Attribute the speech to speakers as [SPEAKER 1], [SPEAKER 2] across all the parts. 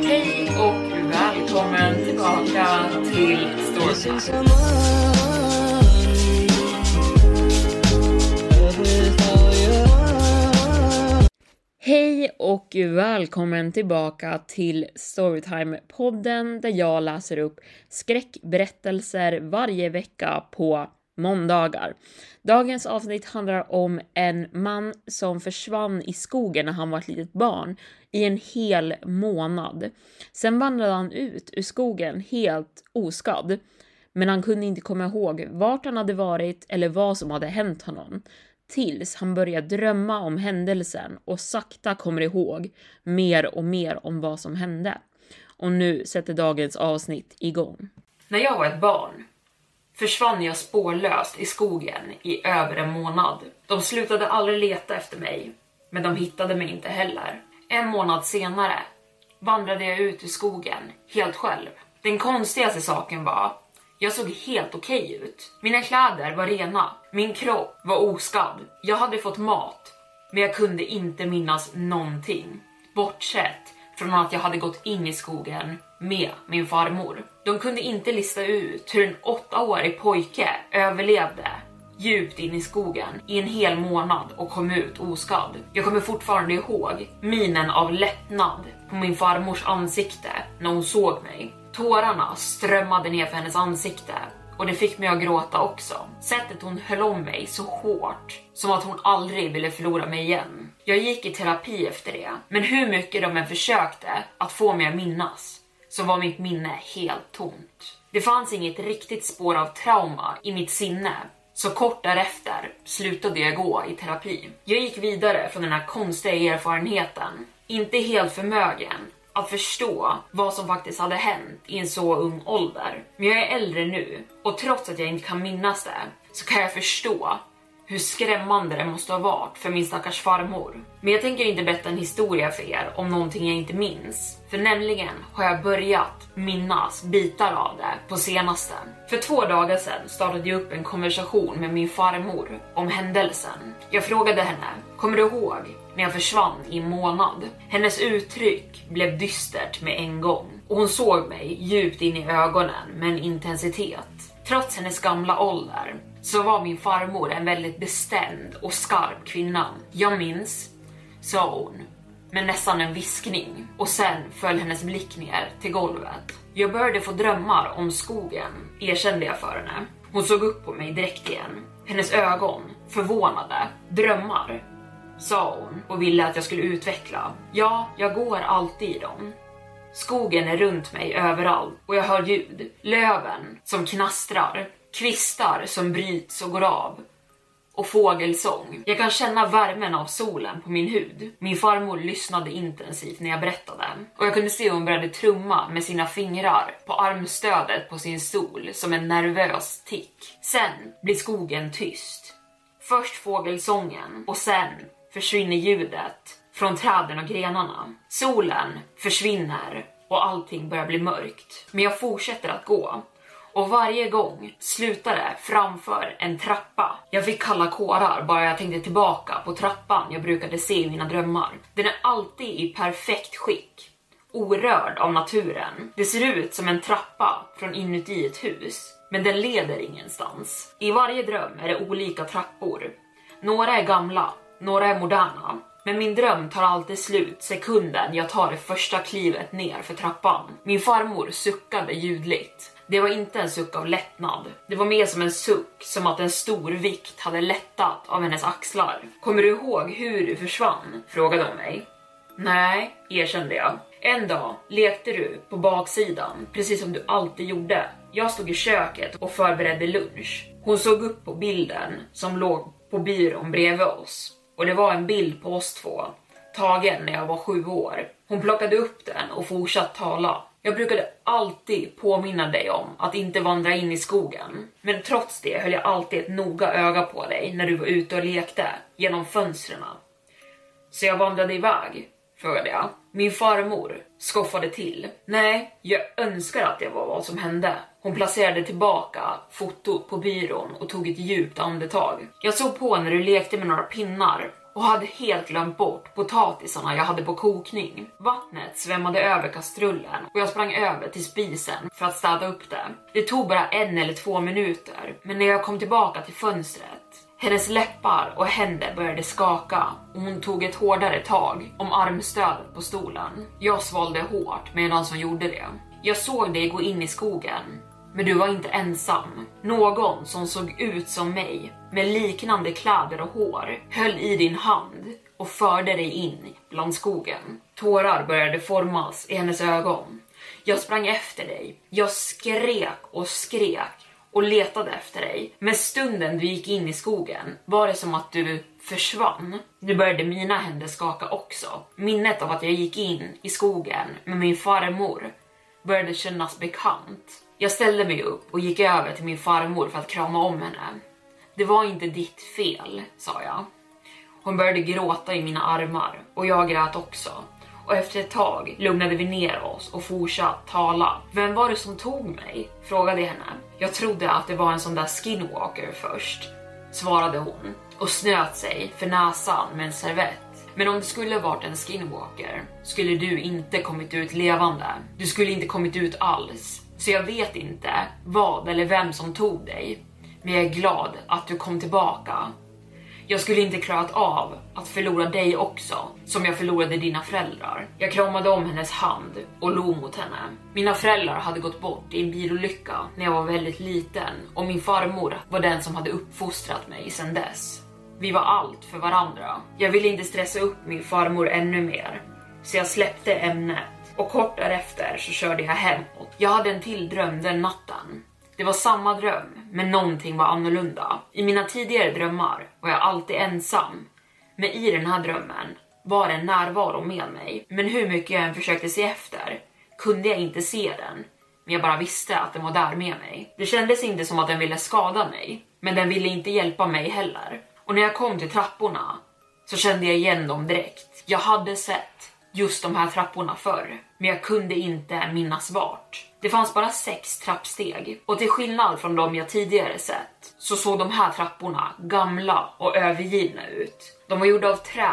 [SPEAKER 1] Hej och välkommen tillbaka till Storytime. Hej och välkommen tillbaka till Storytime-podden där jag läser upp skräckberättelser varje vecka på måndagar. Dagens avsnitt handlar om en man som försvann i skogen när han var ett litet barn i en hel månad. Sen vandrade han ut ur skogen helt oskadd, men han kunde inte komma ihåg vart han hade varit eller vad som hade hänt honom. Tills han började drömma om händelsen och sakta kommer ihåg mer och mer om vad som hände. Och nu sätter dagens avsnitt igång. När jag var ett barn försvann jag spårlöst i skogen i över en månad. De slutade aldrig leta efter mig, men de hittade mig inte heller. En månad senare vandrade jag ut i skogen helt själv. Den konstigaste saken var jag såg helt okej ut. Mina kläder var rena, min kropp var oskadd. Jag hade fått mat, men jag kunde inte minnas någonting. Bortsett från att jag hade gått in i skogen med min farmor. De kunde inte lista ut hur en åttaårig pojke överlevde djupt in i skogen i en hel månad och kom ut oskadd. Jag kommer fortfarande ihåg minen av lättnad på min farmors ansikte när hon såg mig. Tårarna strömmade ner för hennes ansikte och det fick mig att gråta också. Sättet hon höll om mig så hårt, som att hon aldrig ville förlora mig igen. Jag gick i terapi efter det, men hur mycket de än försökte att få mig att minnas så var mitt minne helt tomt. Det fanns inget riktigt spår av trauma i mitt sinne, så kort därefter slutade jag gå i terapi. Jag gick vidare från den här konstiga erfarenheten, inte helt förmögen att förstå vad som faktiskt hade hänt i en så ung ålder. Men jag är äldre nu och trots att jag inte kan minnas det så kan jag förstå hur skrämmande det måste ha varit för min stackars farmor. Men jag tänker inte berätta en historia för er om någonting jag inte minns. För nämligen har jag börjat minnas bitar av det på senaste. För två dagar sedan startade jag upp en konversation med min farmor om händelsen. Jag frågade henne, kommer du ihåg när jag försvann i en månad? Hennes uttryck blev dystert med en gång och hon såg mig djupt in i ögonen med en intensitet. Trots hennes gamla ålder så var min farmor en väldigt bestämd och skarp kvinna. Jag minns, sa hon, med nästan en viskning och sen föll hennes blick ner till golvet. Jag började få drömmar om skogen, erkände jag för henne. Hon såg upp på mig direkt igen. Hennes ögon, förvånade. Drömmar, sa hon och ville att jag skulle utveckla. Ja, jag går alltid i dem. Skogen är runt mig överallt och jag hör ljud. Löven som knastrar, kvistar som bryts och går av och fågelsång. Jag kan känna värmen av solen på min hud. Min farmor lyssnade intensivt när jag berättade och jag kunde se hur hon började trumma med sina fingrar på armstödet på sin stol som en nervös tick. Sen blir skogen tyst. Först fågelsången och sen försvinner ljudet från träden och grenarna. Solen försvinner och allting börjar bli mörkt. Men jag fortsätter att gå och varje gång slutar det framför en trappa. Jag fick kalla kårar bara jag tänkte tillbaka på trappan jag brukade se i mina drömmar. Den är alltid i perfekt skick, orörd av naturen. Det ser ut som en trappa från inuti ett hus, men den leder ingenstans. I varje dröm är det olika trappor. Några är gamla, några är moderna Men min dröm tar alltid slut sekunden jag tar det första klivet ner för trappan. Min farmor suckade ljudligt. Det var inte en suck av lättnad. Det var mer som en suck, som att en stor vikt hade lättat av hennes axlar. Kommer du ihåg hur du försvann? frågade hon mig. Nej, erkände jag. En dag lekte du på baksidan, precis som du alltid gjorde. Jag stod i köket och förberedde lunch. Hon såg upp på bilden som låg på byrån bredvid oss. Och det var en bild på oss två, tagen när jag var sju år. Hon plockade upp den och fortsatte tala. Jag brukade alltid påminna dig om att inte vandra in i skogen. Men trots det höll jag alltid ett noga öga på dig när du var ute och lekte genom fönstren. Så jag vandrade iväg, frågade jag. Min farmor skoffade till. Nej, jag önskar att det var vad som hände. Hon placerade tillbaka fotot på byrån och tog ett djupt andetag. Jag såg på när du lekte med några pinnar och hade helt glömt bort potatisarna jag hade på kokning. Vattnet svämmade över kastrullen och jag sprang över till spisen för att städa upp det. Det tog bara en eller två minuter, men när jag kom tillbaka till fönstret hennes läppar och händer började skaka och hon tog ett hårdare tag om armstödet på stolen. Jag svalde hårt medan hon gjorde det. Jag såg dig gå in i skogen, men du var inte ensam. Någon som såg ut som mig med liknande kläder och hår höll i din hand och förde dig in bland skogen. Tårar började formas i hennes ögon. Jag sprang efter dig. Jag skrek och skrek och letade efter dig. Men stunden du gick in i skogen var det som att du försvann. Nu började mina händer skaka också. Minnet av att jag gick in i skogen med min farmor började kännas bekant. Jag ställde mig upp och gick över till min farmor för att krama om henne. Det var inte ditt fel, sa jag. Hon började gråta i mina armar och jag grät också. Och efter ett tag lugnade vi ner oss och fortsatte tala. Vem var det som tog mig? Frågade jag henne. Jag trodde att det var en sån där skinwalker först, svarade hon och snöt sig för näsan med en servett. Men om det skulle varit en skinwalker skulle du inte kommit ut levande. Du skulle inte kommit ut alls. Så jag vet inte vad eller vem som tog dig. Men jag är glad att du kom tillbaka. Jag skulle inte klarat av att förlora dig också, som jag förlorade dina föräldrar. Jag kramade om hennes hand och log mot henne. Mina föräldrar hade gått bort i en bilolycka när jag var väldigt liten och min farmor var den som hade uppfostrat mig sedan dess. Vi var allt för varandra. Jag ville inte stressa upp min farmor ännu mer, så jag släppte ämnet och kort därefter så körde jag hemåt. Jag hade en till dröm den natten. Det var samma dröm, men någonting var annorlunda. I mina tidigare drömmar var jag alltid ensam, men i den här drömmen var en närvaro med mig. Men hur mycket jag än försökte se efter kunde jag inte se den, men jag bara visste att den var där med mig. Det kändes inte som att den ville skada mig, men den ville inte hjälpa mig heller. Och när jag kom till trapporna så kände jag igen dem direkt. Jag hade sett just de här trapporna förr, men jag kunde inte minnas vart. Det fanns bara sex trappsteg och till skillnad från de jag tidigare sett så såg de här trapporna gamla och övergivna ut. De var gjorda av trä,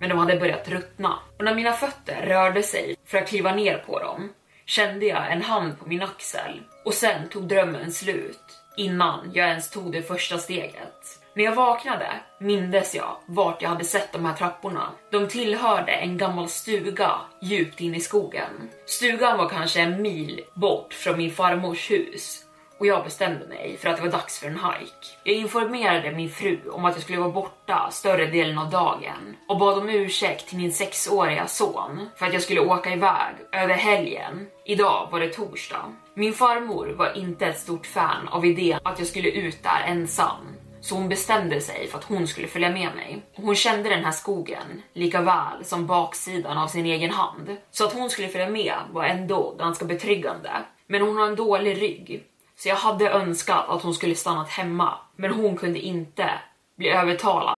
[SPEAKER 1] men de hade börjat ruttna och när mina fötter rörde sig för att kliva ner på dem kände jag en hand på min axel och sen tog drömmen slut innan jag ens tog det första steget. När jag vaknade mindes jag vart jag hade sett de här trapporna. De tillhörde en gammal stuga djupt in i skogen. Stugan var kanske en mil bort från min farmors hus och jag bestämde mig för att det var dags för en hike. Jag informerade min fru om att jag skulle vara borta större delen av dagen och bad om ursäkt till min sexåriga son för att jag skulle åka iväg över helgen. Idag var det torsdag. Min farmor var inte ett stort fan av idén att jag skulle ut där ensam så hon bestämde sig för att hon skulle följa med mig. Hon kände den här skogen lika väl som baksidan av sin egen hand. Så att hon skulle följa med var ändå ganska betryggande. Men hon har en dålig rygg. Så jag hade önskat att hon skulle stannat hemma. Men hon kunde inte bli övertalad.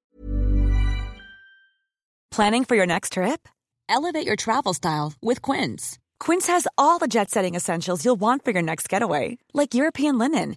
[SPEAKER 2] Planning for your next trip? Elevate your travel style with Quince. Quince has all the jet setting essentials you'll want for your next getaway. Like European linen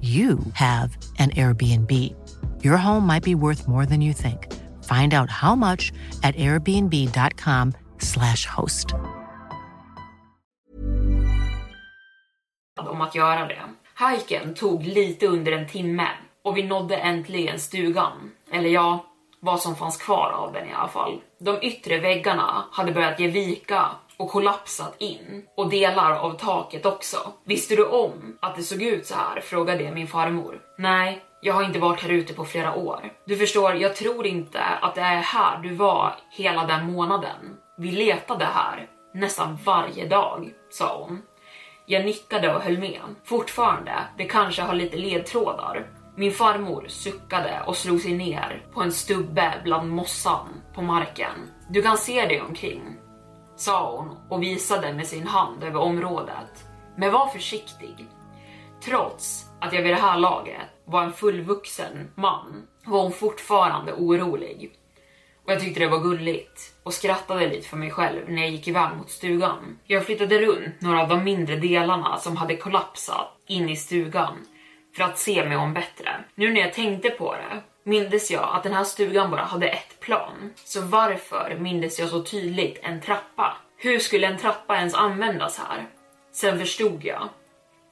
[SPEAKER 3] you have an Airbnb. Your home might be worth more than you think. Find out how much at airbnb.com/slash host.
[SPEAKER 1] om att göra det. Hiken tog lite under en timme och vi nådde äntligen stugan. Eller ja, vad som fanns kvar av den i alla fall. De yttre väggarna hade börjat ge vika och kollapsat in och delar av taket också. Visste du om att det såg ut så här? frågade jag min farmor. Nej, jag har inte varit här ute på flera år. Du förstår, jag tror inte att det är här du var hela den månaden. Vi letade här nästan varje dag, sa hon. Jag nickade och höll med. Fortfarande, det kanske har lite ledtrådar. Min farmor suckade och slog sig ner på en stubbe bland mossan på marken. Du kan se dig omkring, sa hon och visade med sin hand över området. Men var försiktig. Trots att jag vid det här laget var en fullvuxen man var hon fortfarande orolig. Och jag tyckte det var gulligt och skrattade lite för mig själv när jag gick iväg mot stugan. Jag flyttade runt några av de mindre delarna som hade kollapsat in i stugan för att se mig om bättre. Nu när jag tänkte på det mindes jag att den här stugan bara hade ett plan. Så varför mindes jag så tydligt en trappa? Hur skulle en trappa ens användas här? Sen förstod jag.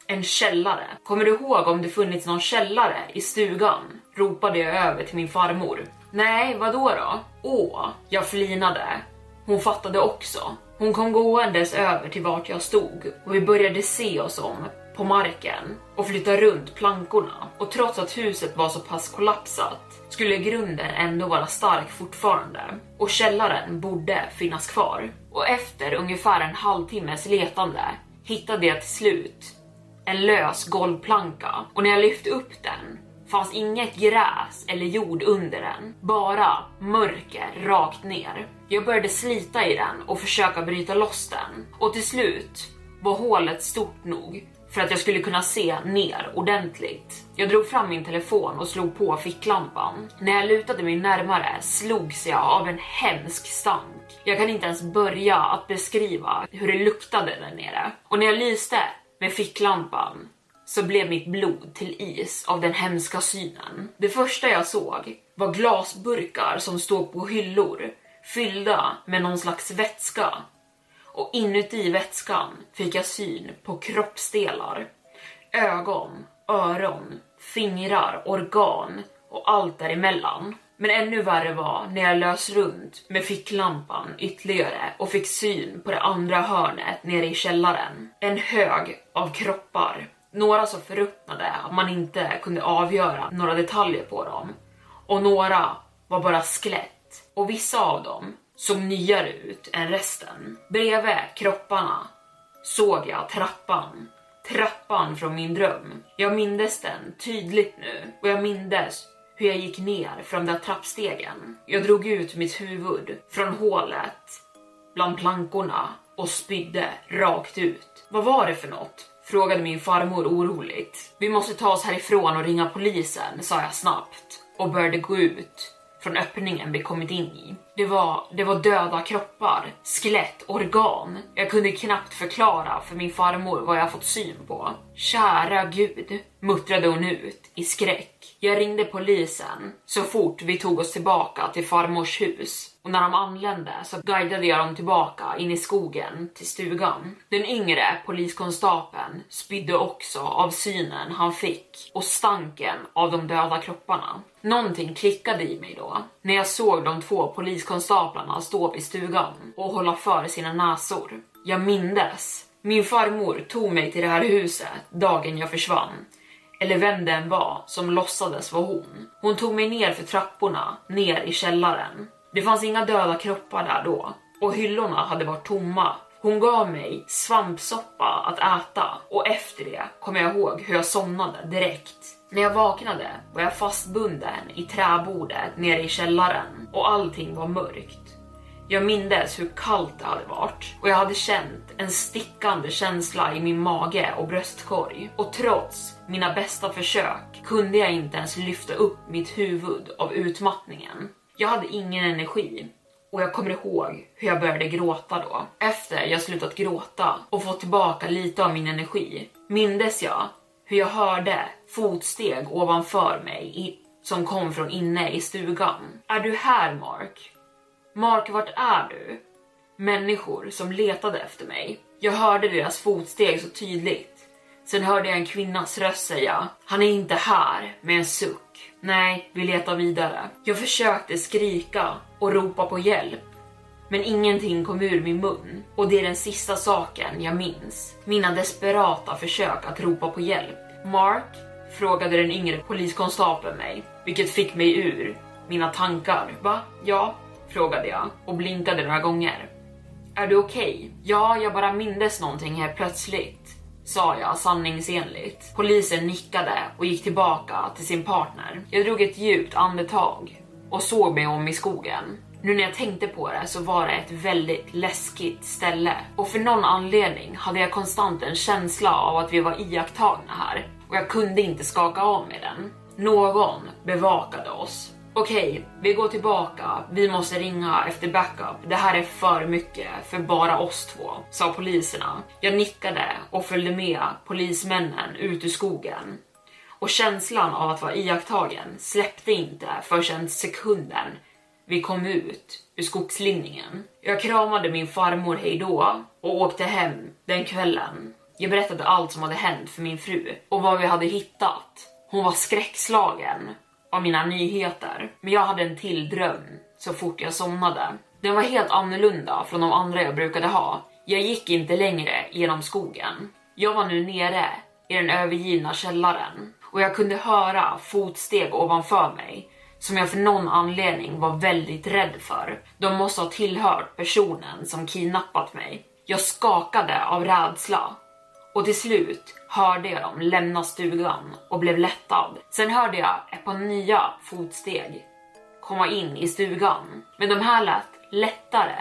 [SPEAKER 1] En källare. Kommer du ihåg om det funnits någon källare i stugan? Ropade jag över till min farmor. Nej, vad då då? Åh, jag flinade. Hon fattade också. Hon kom gåendes över till vart jag stod och vi började se oss om på marken och flytta runt plankorna. Och trots att huset var så pass kollapsat skulle grunden ändå vara stark fortfarande och källaren borde finnas kvar. Och efter ungefär en halvtimmes letande hittade jag till slut en lös golvplanka och när jag lyfte upp den fanns inget gräs eller jord under den, bara mörker rakt ner. Jag började slita i den och försöka bryta loss den och till slut var hålet stort nog för att jag skulle kunna se ner ordentligt. Jag drog fram min telefon och slog på ficklampan. När jag lutade mig närmare slogs jag av en hemsk stank. Jag kan inte ens börja att beskriva hur det luktade där nere. Och när jag lyste med ficklampan så blev mitt blod till is av den hemska synen. Det första jag såg var glasburkar som stod på hyllor fyllda med någon slags vätska och inuti vätskan fick jag syn på kroppsdelar. Ögon, öron, fingrar, organ och allt däremellan. Men ännu värre var när jag lös runt med ficklampan ytterligare och fick syn på det andra hörnet nere i källaren. En hög av kroppar. Några så förruttnade att man inte kunde avgöra några detaljer på dem. Och några var bara skelett. Och vissa av dem såg nyare ut än resten. Bredvid kropparna såg jag trappan. Trappan från min dröm. Jag mindes den tydligt nu och jag mindes hur jag gick ner från de där trappstegen. Jag drog ut mitt huvud från hålet bland plankorna och spydde rakt ut. Vad var det för något? Frågade min farmor oroligt. Vi måste ta oss härifrån och ringa polisen, sa jag snabbt och började gå ut från öppningen vi kommit in i. Det var, det var döda kroppar, skelett, organ. Jag kunde knappt förklara för min farmor vad jag fått syn på. Kära gud, muttrade hon ut i skräck. Jag ringde polisen så fort vi tog oss tillbaka till farmors hus och när de anlände så guidade jag dem tillbaka in i skogen till stugan. Den yngre poliskonstapeln spydde också av synen han fick och stanken av de döda kropparna. Någonting klickade i mig då när jag såg de två poliskonstaplarna stå vid stugan och hålla för sina näsor. Jag mindes. Min farmor tog mig till det här huset dagen jag försvann eller vem det än var som låtsades vara hon. Hon tog mig ner för trapporna, ner i källaren. Det fanns inga döda kroppar där då och hyllorna hade varit tomma. Hon gav mig svampsoppa att äta och efter det kommer jag ihåg hur jag somnade direkt. När jag vaknade var jag fastbunden i träbordet nere i källaren och allting var mörkt. Jag mindes hur kallt det hade varit och jag hade känt en stickande känsla i min mage och bröstkorg. Och trots mina bästa försök kunde jag inte ens lyfta upp mitt huvud av utmattningen. Jag hade ingen energi och jag kommer ihåg hur jag började gråta då. Efter jag slutat gråta och fått tillbaka lite av min energi mindes jag hur jag hörde fotsteg ovanför mig i, som kom från inne i stugan. Är du här Mark? Mark, vart är du? Människor som letade efter mig. Jag hörde deras fotsteg så tydligt. Sen hörde jag en kvinnas röst säga Han är inte här med en suck. Nej, vi letar vidare. Jag försökte skrika och ropa på hjälp. Men ingenting kom ur min mun och det är den sista saken jag minns. Mina desperata försök att ropa på hjälp. Mark? Frågade den yngre poliskonstapeln mig, vilket fick mig ur mina tankar. Va? Ja, frågade jag och blinkade några gånger. Är du okej? Okay? Ja, jag bara mindes någonting här plötsligt, sa jag sanningsenligt. Polisen nickade och gick tillbaka till sin partner. Jag drog ett djupt andetag och såg mig om i skogen. Nu när jag tänkte på det så var det ett väldigt läskigt ställe och för någon anledning hade jag konstant en känsla av att vi var iakttagna här och jag kunde inte skaka av mig den. Någon bevakade oss Okej, vi går tillbaka. Vi måste ringa efter backup. Det här är för mycket för bara oss två, sa poliserna. Jag nickade och följde med polismännen ut ur skogen. Och känslan av att vara iakttagen släppte inte förrän sekunden vi kom ut ur skogslinningen. Jag kramade min farmor hejdå och åkte hem den kvällen. Jag berättade allt som hade hänt för min fru och vad vi hade hittat. Hon var skräckslagen av mina nyheter. Men jag hade en till dröm så fort jag somnade. Den var helt annorlunda från de andra jag brukade ha. Jag gick inte längre genom skogen. Jag var nu nere i den övergivna källaren och jag kunde höra fotsteg ovanför mig som jag för någon anledning var väldigt rädd för. De måste ha tillhört personen som kidnappat mig. Jag skakade av rädsla och till slut hörde jag dem lämna stugan och blev lättad. Sen hörde jag ett par nya fotsteg komma in i stugan, men de här lät lättare,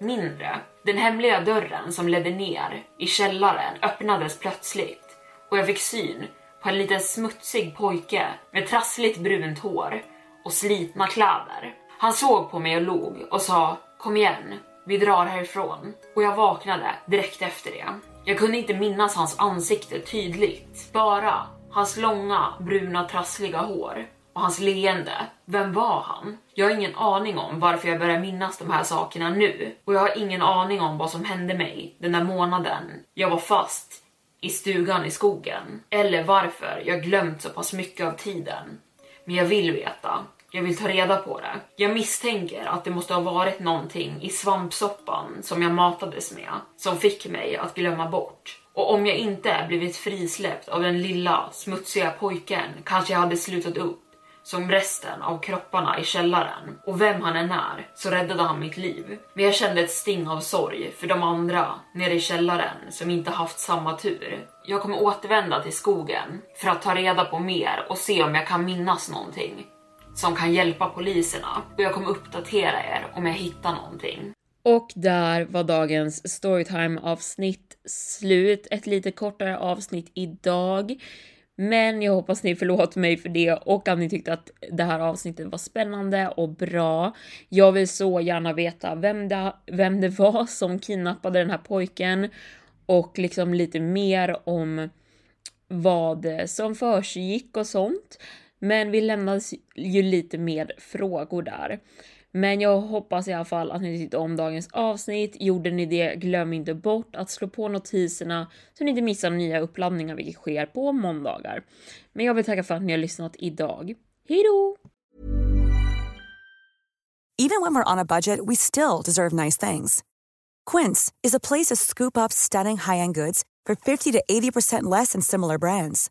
[SPEAKER 1] mindre. Den hemliga dörren som ledde ner i källaren öppnades plötsligt och jag fick syn på en liten smutsig pojke med trassligt brunt hår och slitna kläder. Han såg på mig och log och sa kom igen, vi drar härifrån och jag vaknade direkt efter det. Jag kunde inte minnas hans ansikte tydligt, bara hans långa bruna trassliga hår och hans leende. Vem var han? Jag har ingen aning om varför jag börjar minnas de här sakerna nu och jag har ingen aning om vad som hände mig den där månaden jag var fast i stugan i skogen eller varför jag glömt så pass mycket av tiden. Men jag vill veta jag vill ta reda på det. Jag misstänker att det måste ha varit någonting i svampsoppan som jag matades med som fick mig att glömma bort. Och om jag inte blivit frisläppt av den lilla smutsiga pojken kanske jag hade slutat upp som resten av kropparna i källaren. Och vem han än är så räddade han mitt liv. Men jag kände ett sting av sorg för de andra nere i källaren som inte haft samma tur. Jag kommer återvända till skogen för att ta reda på mer och se om jag kan minnas någonting som kan hjälpa poliserna och jag kommer uppdatera er om jag hittar någonting. Och där var dagens storytime-avsnitt slut. Ett lite kortare avsnitt idag. Men jag hoppas ni förlåter mig för det och att ni tyckte att det här avsnittet var spännande och bra. Jag vill så gärna veta vem det, vem det var som kidnappade den här pojken och liksom lite mer om vad som försiggick och sånt. Men vi lämnades ju lite med frågor där. Men jag hoppas i alla fall att ni tyckte om dagens avsnitt. Gjorde ni det, glöm inte bort att slå på notiserna så ni inte missar nya uppladdningar vilket sker på måndagar. Men jag vill tacka för att ni har lyssnat idag. Hejdå!
[SPEAKER 2] Even when we're on a budget we still deserve nice things. Quince is a place to scoop up stunning high-end goods for 50 to 80% less than similar brands.